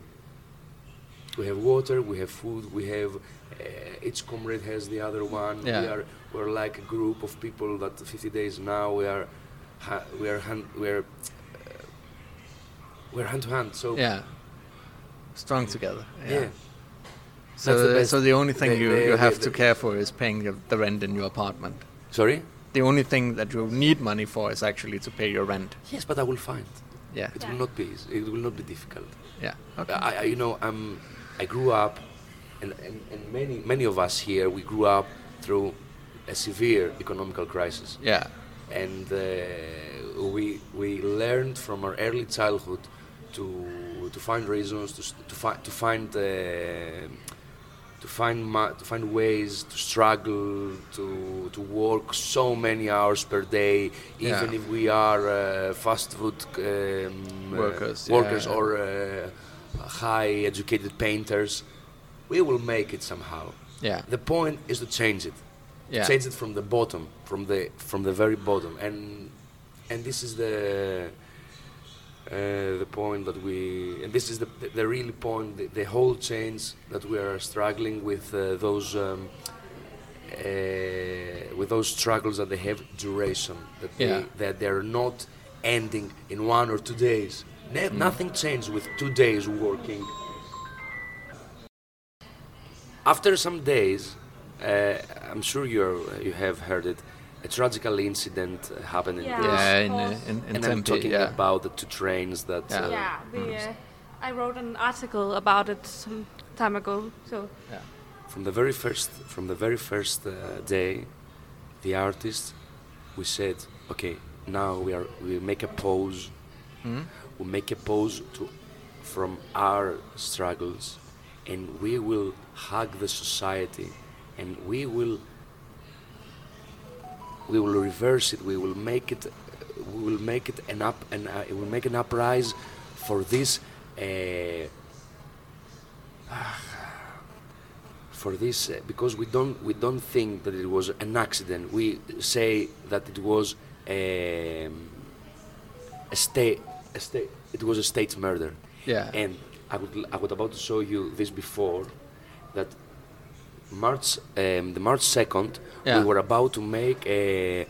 we have water, we have food, we have uh, each comrade has the other one. We are we're like a group of people that 50 days now we are ha- we are hand, we are uh, we're hand to hand. So Yeah. Strong together. yeah. Yeah. That's the So, so the only thing The- you, the- you have to care for is paying the rent in your apartment. Sorry. The only thing that you need money for is actually to pay your rent. Yes, but I will find. Yeah. It Yeah. will not be. easy. It will not be difficult. Yeah. Okay. I, I, you know, I'm, I grew up, and, and, and many many of us here we grew up through a severe economical crisis. yeah. and uh, we we learned from our early childhood to to find reasons to to find to find uh, to find ma- to find ways to struggle to to work so many hours per day even Yeah. if we are uh, fast food um, uh, Workers, workers yeah. or uh, high educated painters we will make it somehow Yeah. the point is to change it Yeah. change it from the bottom, from the from the very bottom, and and this is the uh, the point that we and this is the the, really point, the, the whole change that we are struggling with uh, those. Um, uh, with those struggles that they have duration, that Yeah. they that they're not ending in one or two days. Ne- Nothing changed with two days working after some days, uh, I'm sure you you have heard it. A tragical incident uh, happened in Yeah. Yeah, in, of uh, in, in and I'm talking yeah. about the two trains that. Yeah. Uh, yeah, we, uh, I wrote an article about it some time ago. So yeah. From the very first, from the very first uh, day, the artists, we said, okay, now we are we make a pause. Mm? We make a pause to, from our struggles, and we will hug the society, and we will. We will reverse it. We will make it. We will make it an up and uh, it will make an uprise for this. Uh, <sighs> for this uh, because we don't we don't think that it was an accident. We say that it was um, a state a state it was a state murder. Yeah. And I would I was about to show you this before that March um, the March second Yeah. we were about to make a,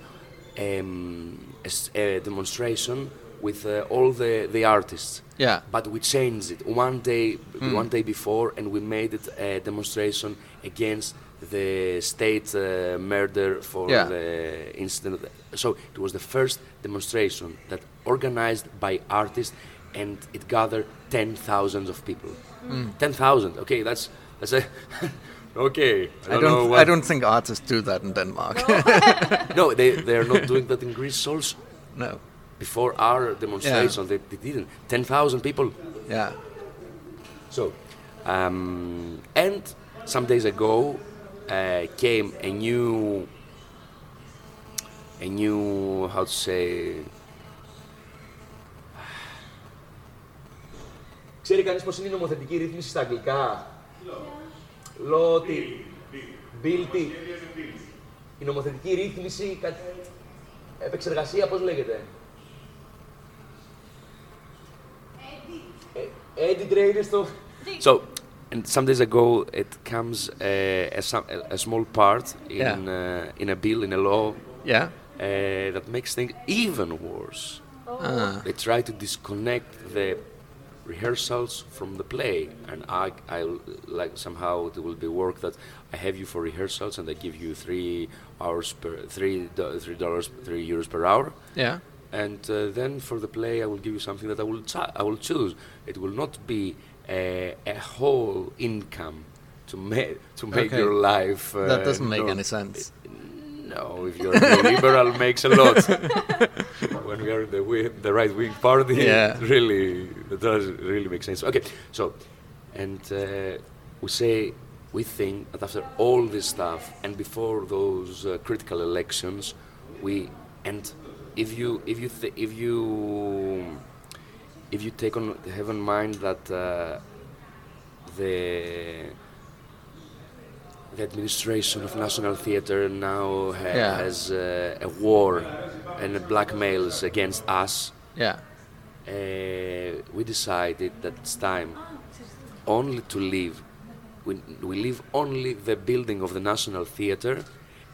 um, a, a demonstration with uh, all the, the artists yeah. but we changed it one day Mm. one day before and we made it a demonstration against the state uh, murder for Yeah. the incident so it was the first demonstration that organized by artists and it gathered 10,000 of people Mm. 10,000 okay that's that's a <laughs> okay I know don't. what- I don't think artists do that in Denmark. <laughs> no they they're not doing that in Greece also no. before our demonstration they, they didn't 10,000 people Yeah. So, um, and some days ago uh, came a new, a new, how to say. <sighs> Ξέρει κανείς πώς είναι η νομοθετική ρύθμιση στα αγγλικά. Law Τι. Bill τι. Η νομοθετική ρύθμιση, κα- επεξεργασία, πώς λέγεται. Edit ρε, είναι στο... So, and some days ago, it comes uh, a, some, a, a small part in Yeah. uh, in a bill, in a law, Yeah. uh, that makes things even worse. Ah. They try to disconnect the rehearsals from the play, and I, I like somehow it will be work that I have you for rehearsals, and I give you three hours per three do- three dollars three euros per hour, Yeah. and uh, then for the play I will give you something that I will I will choose. It will not be a, a whole income to make to make Okay. your life. Uh, that doesn't make no- any sense. No, if you're liberal, <laughs> makes a lot. <laughs> when we are in the the right wing party, Yeah. it <laughs> really it does really make sense. Okay, so and uh, we say we think that after all this stuff and before those uh, critical elections, we and if you if you th- if you if you take on have in mind that uh, the the administration of National Theatre now ha- Yeah. has uh, a war and blackmails against us. Yeah. Uh, we decided that it's time only to leave. We, we leave only the building of the National Theatre,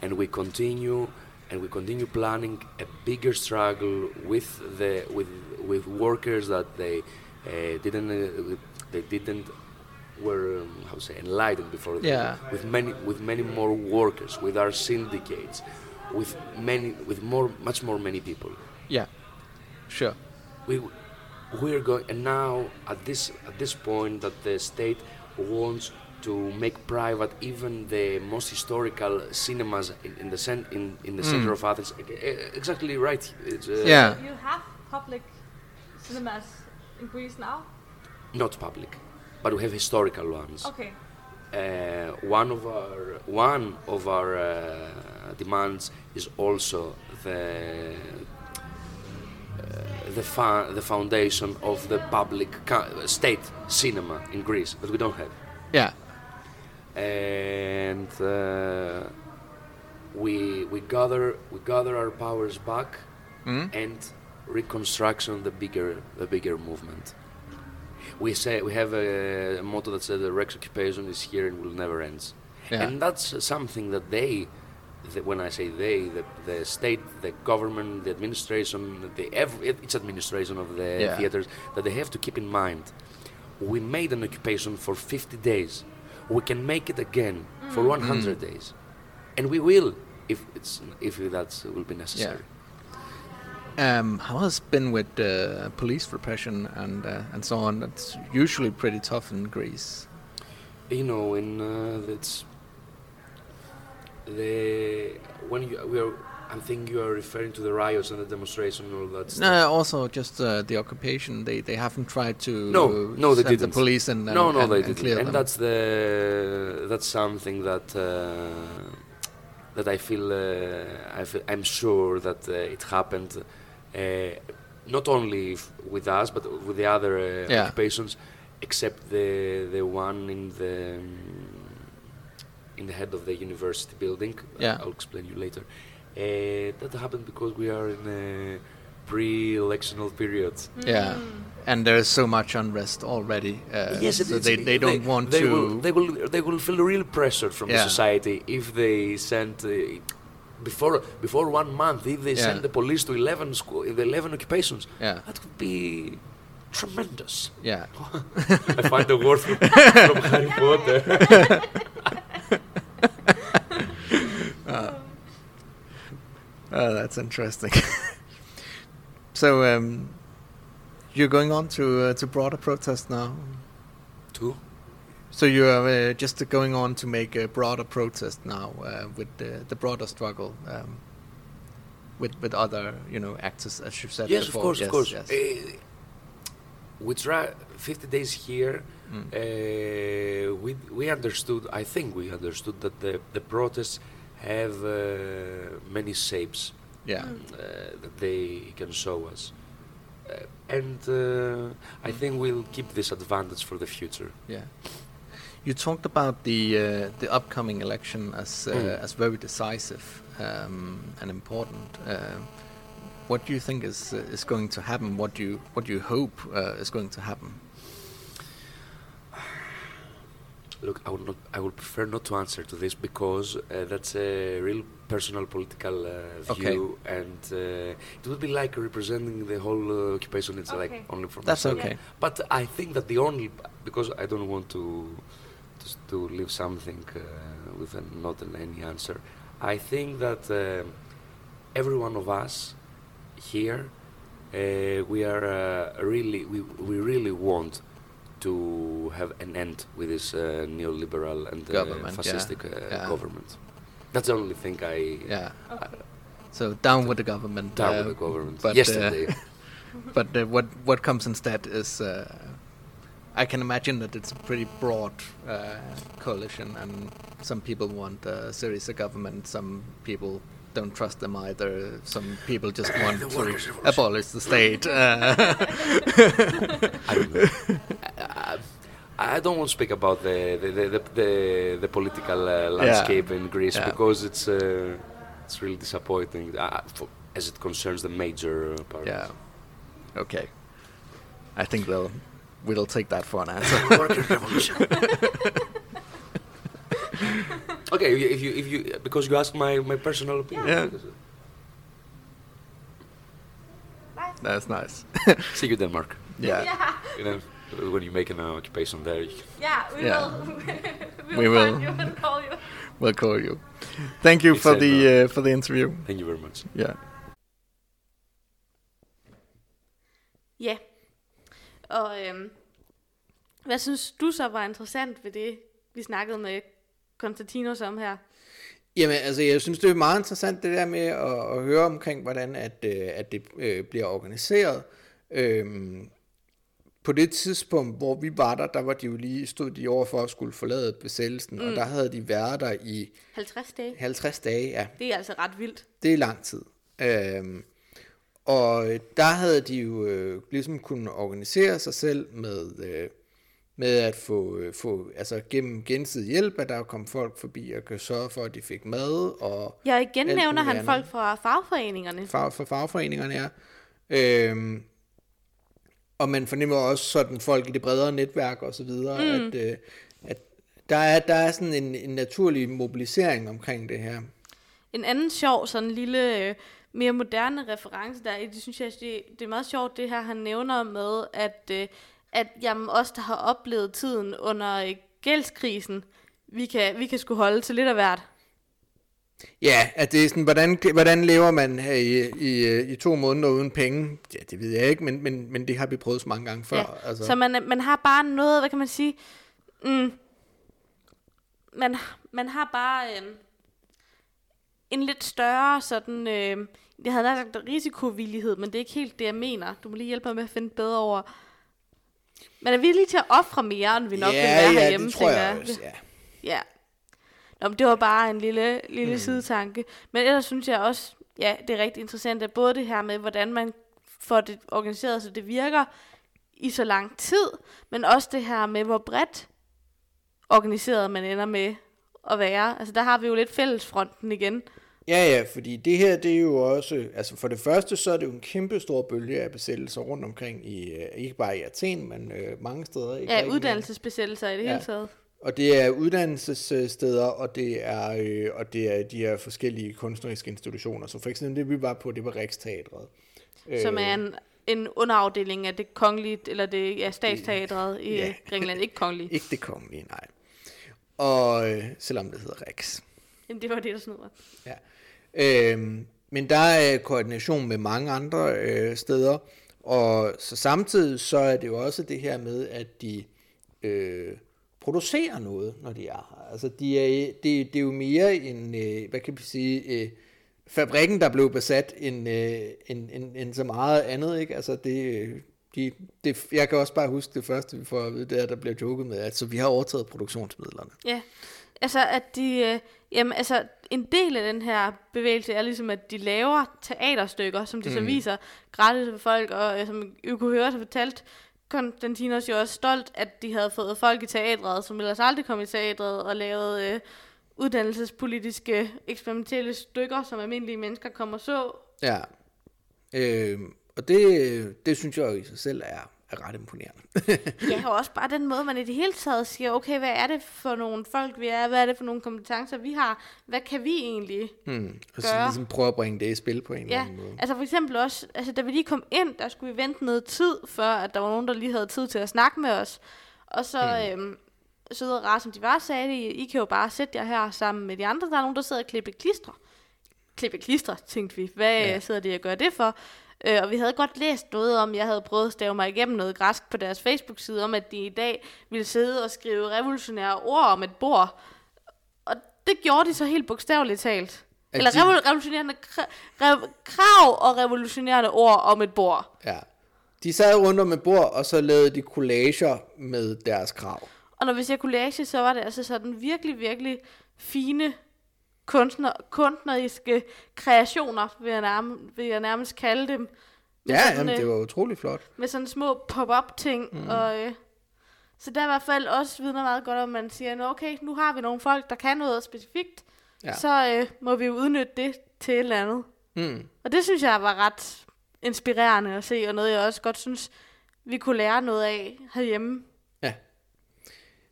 and we continue and we continue planning a bigger struggle with the with with workers that they uh, didn't uh, they didn't were um, how to say enlightened before Yeah. with many with many more workers with our syndicates with many with more much more many people Yeah. Sure. we we're going and now at this at this point that the state wants to make private even the most historical cinemas in, in the cen- in, in the center of Athens exactly right it's, uh, Yeah. You have public cinemas in Greece now? not public but we have historical ones Okay. uh, one of our one of our uh, demands is also the uh, the, fa- the foundation of the public ca- state cinema in Greece that we don't have Yeah. and uh, we we gather we gather our powers back Mm? and reconstruction the bigger the bigger movement. We say we have a, motto that says the Rex occupation is here and will never end, Yeah. and that's something that they. The, when I say they, the, the state, the government, the administration, the every, each administration of the Yeah. theaters, that they have to keep in mind. We made an occupation for 50 days. We can make it again for mm. 100 mm. days. and we will if it's if that will be necessary. Um, how has it been with uh, police repression and uh, and so on? It's usually pretty tough in Greece. You know, in uh, it's the when you we are. I think you are referring to the riots and the demonstration and all that stuff. No, also just uh, the occupation. They they haven't tried to No, no, they didn't. the police and, and no, no, and, they and didn't. And them. that's the that's something that uh, that I feel, uh, I feel I'm sure that uh, it happened not only f- with us but with the other uh, Yeah. occupations, except the the one in the um, in the head of the university building. Yeah. I'll explain you later. Uh, that happened because we are in a pre-electional period. Yeah, and there's so much unrest already. Uh, yes, so it's- they, they don't want they to. Will, they will they will feel real pressure from Yeah. the society if they send uh, before before one month. If they Yeah. send the police to eleven school, eleven occupations, yeah, that would be tremendous. yeah. <laughs> I find the word from, from <laughs> Harry Potter. <laughs> Oh, that's interesting. so, um, you're going on to uh, to broader protest now. Two. So you are uh, just going on to make a broader protest now uh, with the, the broader struggle um, with with other you know actors as you said Yes, before. of course, yes, of course. Yes. Uh, we try 50 days here. Mm. Uh, we we understood. I think we understood that the the protests have uh, many shapes yeah. uh, that they can show us, uh, and uh, I think we'll keep this advantage for the future. Yeah. You talked about the uh, the upcoming election as uh, Mm. as very decisive um, and important. Uh, what do you think is uh, is going to happen? What do you what do you hope uh, is going to happen? Look, I would not. I would prefer not to answer to this because uh, that's a real personal political uh, Okay. view, and uh, it would be like representing the whole uh, occupation. It's like only for That's myself. okay. But I think that the only because I don't want to to, leave something uh, with a, not an any answer. I think that uh, every one of us here, uh, we are uh, really we, we really want to have an end with this uh, neoliberal and uh, Government, yeah. fascistic uh, Yeah. government. That's the only thing I Yeah. Okay. So down with the government. down uh, with the government but, uh, yesterday. <laughs> but uh, what what comes instead is uh, I can imagine that it's a pretty broad uh, coalition, and some people want a serious government. Some people don't trust them either. Some people just want to workers' abolish the state. Uh, I don't know. I, I I don't want to speak about the the the, the, the, the political uh, landscape in Greece Yeah. because it's uh, it's really disappointing uh, for, as it concerns the major parties. yeah. Okay. I think we'll we'll take that for an answer. <laughs> Workers' revolution. <laughs> okay, if you, if you if you because you asked my, my personal opinion. Yeah. because, uh, That's nice. <laughs> See you Denmark. yeah. Yeah. You know, when you make an uh, occupation there, you Yeah, we Yeah. will. we We will will. you and call you. We'll call you. Thank you He for said the uh, for the interview. thank you very much. Yeah. Ja. Og øhm, hvad synes du så var interessant ved det, vi snakkede med Konstantinos om her? Jamen, altså, jeg synes, det er meget interessant det der med at, at høre omkring, hvordan at, øh, at det øh, bliver organiseret. Øhm, på det tidspunkt, hvor vi var der, der var de jo lige, stod de over for at skulle forlade besættelsen, mm. og der havde de været der i 50 dage. 50 dage, ja. Det er altså ret vildt. Det er lang tid. Øhm, og øh, der havde de jo øh, ligesom kunne organisere sig selv med, øh, med at få, øh, få altså gennem gensidig hjælp, at der kom folk forbi og kan sørge for, at de fik mad, og Ja, igen nævner han andet. folk fra fagforeningerne. fag, for fagforeningerne er. Øhm, og man fornemmer også sådan folk i det bredere netværk og så videre, mm. at, øh, at der er, der er sådan en, en naturlig mobilisering omkring det her. En anden sjov, sådan lille, øh, mere moderne reference der, det synes jeg, det, det er meget sjovt, det her han nævner med, at, øh, at jamen, os, der har oplevet tiden under øh, gældskrisen, vi kan, vi kan skulle holde til lidt af hvert. Ja, at det er sådan, hvordan, hvordan lever man her i, i, i to måneder uden penge? Ja, det ved jeg ikke, men, men, men det har vi prøvet så mange gange før. Ja, altså. Så man, man har bare noget, hvad kan man sige, mm, man, man har bare øh, en lidt større sådan, øh, jeg havde sagt risikovillighed, men det er ikke helt det, jeg mener. Du må lige hjælpe mig med at finde bedre over. Man er villig til at ofre mere, end vi nok ja, vil være ja, herhjemme, det tror tænker jeg også, ja. Ja. Nå, men det var bare en lille, lille mm. sidetanke. Men ellers synes jeg også, ja, det er rigtig interessant, at både det her med, hvordan man får det organiseret, så det virker i så lang tid, men også det her med, hvor bredt organiseret man ender med at være. Altså der har vi jo lidt fællesfronten igen. Ja, ja, fordi det her, det er jo også, altså for det første, så er det jo en kæmpe stor bølge af besættelser rundt omkring i, øh, ikke bare i Athen, men øh, mange steder. i Ja, uddannelsesbesættelser i det Ja. hele taget. Og det er uddannelsessteder, og det er, øh, og det er de her forskellige kunstneriske institutioner. Så for eksempel det, vi var på, det var Riksteatret. Som er en, en underafdeling af det kongelige, eller det ja, statsteatret i Ja. Grækenland. Ikke kongelige. Ikke det kongelige, nej. Og øh, selvom det hedder Riks. Jamen, det var det, der mig. Ja. Øh, men der er koordination med mange andre øh, steder, og så samtidig så er det jo også det her med, at de øh, producerer noget, når de er her. Altså de er, det, det er jo mere en, øh, hvad kan vi sige, øh, fabrikken, der blev besat, end, øh, end, end, end så meget andet, ikke? Altså det, øh, de, det, jeg kan også bare huske det første, vi får at vide, det er, der bliver joket med, at så vi har overtaget produktionsmidlerne. Ja, altså at de, øh, jamen altså en del af den her bevægelse er ligesom, at de laver teaterstykker, som de mm. så viser gratis for folk, og øh, som I kunne høre, så fortalt Konstantinos jo også stolt, at de havde fået folk i teatret, som ellers aldrig kom i teatret, og lavet øh, uddannelsespolitiske eksperimentelle stykker, som almindelige mennesker kommer og så. Ja. Øh, og det, det synes jeg jo i sig selv er, er ret imponerende. Ja, og også bare den måde, man i det hele taget siger, okay, hvad er det for nogle folk, vi er? Hvad er det for nogle kompetencer, vi har? Hvad kan vi egentlig? hmm. Og så Gøre. ligesom prøve at bringe det i spil på en eller Ja, anden måde. altså for eksempel også, altså da vi lige kom ind, der skulle vi vente noget tid, før at der var nogen, der lige havde tid til at snakke med os. Og så mm. øhm, søde og rare som de var, sagde de, I kan jo bare sætte jer her sammen med de andre. Der er nogen, der sidder og klipper klister. Klippe klister, tænkte vi. Hvad ja. sidder de og gør det for? Øh, og vi havde godt læst noget om, jeg havde prøvet at stave mig igennem noget græsk på deres Facebook-side, om at de i dag ville sidde og skrive revolutionære ord om et bord. Og det gjorde de så helt bogstaveligt talt. At Eller de- revol- revolutionerende kra- rev- krav og revolutionerende ord om et bord. Ja. De sad rundt om et bord, og så lavede de collager med deres krav. Og når vi siger collage, så var det altså sådan virkelig, virkelig fine kunstner, kunstneriske kreationer, vil jeg, nærme, vil jeg nærmest kalde dem. Med Ja, sådan, jamen, øh, det var utrolig flot. med sådan små pop-up ting. Mm. Og, øh, så der er i hvert fald også vidner meget godt om, at man siger, "Nå, okay, nu har vi nogle folk, der kan noget specifikt, Ja. så øh, må vi udnytte det til et eller andet. Mm. Og det synes jeg var ret inspirerende at se, og noget jeg også godt synes, vi kunne lære noget af herhjemme. Ja.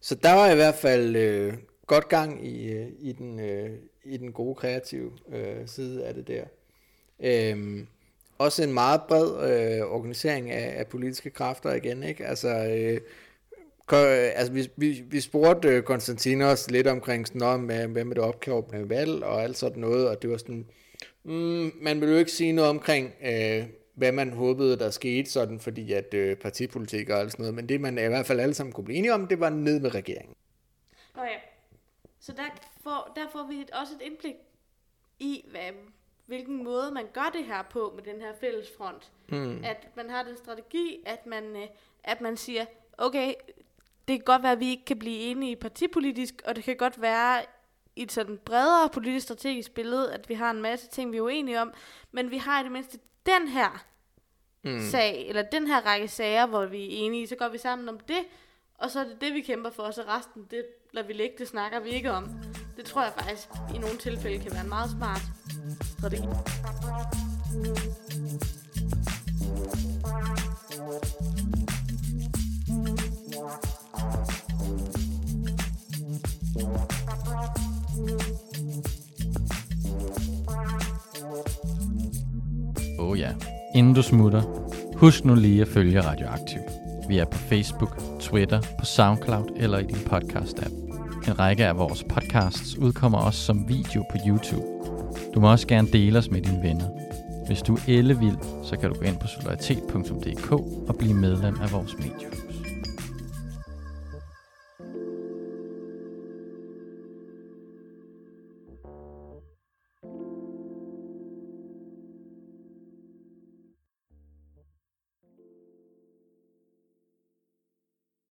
Så der var i hvert fald øh, godt gang i, øh, i, den, øh, i den gode kreative øh, side af det der. Øhm, også en meget bred øh, organisering af, af politiske kræfter igen, ikke? Altså, øh, øh altså vi, vi, vi spurgte øh, Konstantinos lidt omkring sådan noget med, hvad med det opkrævende valg og alt sådan noget, og det var sådan, mm, man ville jo ikke sige noget omkring, øh, hvad man håbede, der skete sådan, fordi at øh, partipolitik og alt sådan noget, men det man i hvert fald alle sammen kunne blive enige om, det var ned med regeringen. Nå ja. Så der får, der får vi et, også et indblik i, hvad, hvilken måde man gør det her på med den her fælles front. Mm. At man har den strategi, at man, øh, at man siger, okay, det kan godt være, at vi ikke kan blive enige partipolitisk, og det kan godt være i et sådan bredere politisk strategisk billede, at vi har en masse ting, vi er uenige om, men vi har i det mindste den her mm. sag, eller den her række sager, hvor vi er enige, så går vi sammen om det, og så er det det, vi kæmper for, og så resten, det lader vi ligge, det snakker vi ikke om. Det tror jeg faktisk i nogle tilfælde kan være en meget smart strategi. Oh ja. Inden du smutter, husk nu lige at følge Radioaktiv. Vi er på Facebook, Twitter, på Soundcloud eller i din podcast-app. En række af vores podcasts udkommer også som video på YouTube. Du må også gerne dele os med dine venner. Hvis du er ellevild, så kan du gå ind på solidaritet.dk og blive medlem af vores medie.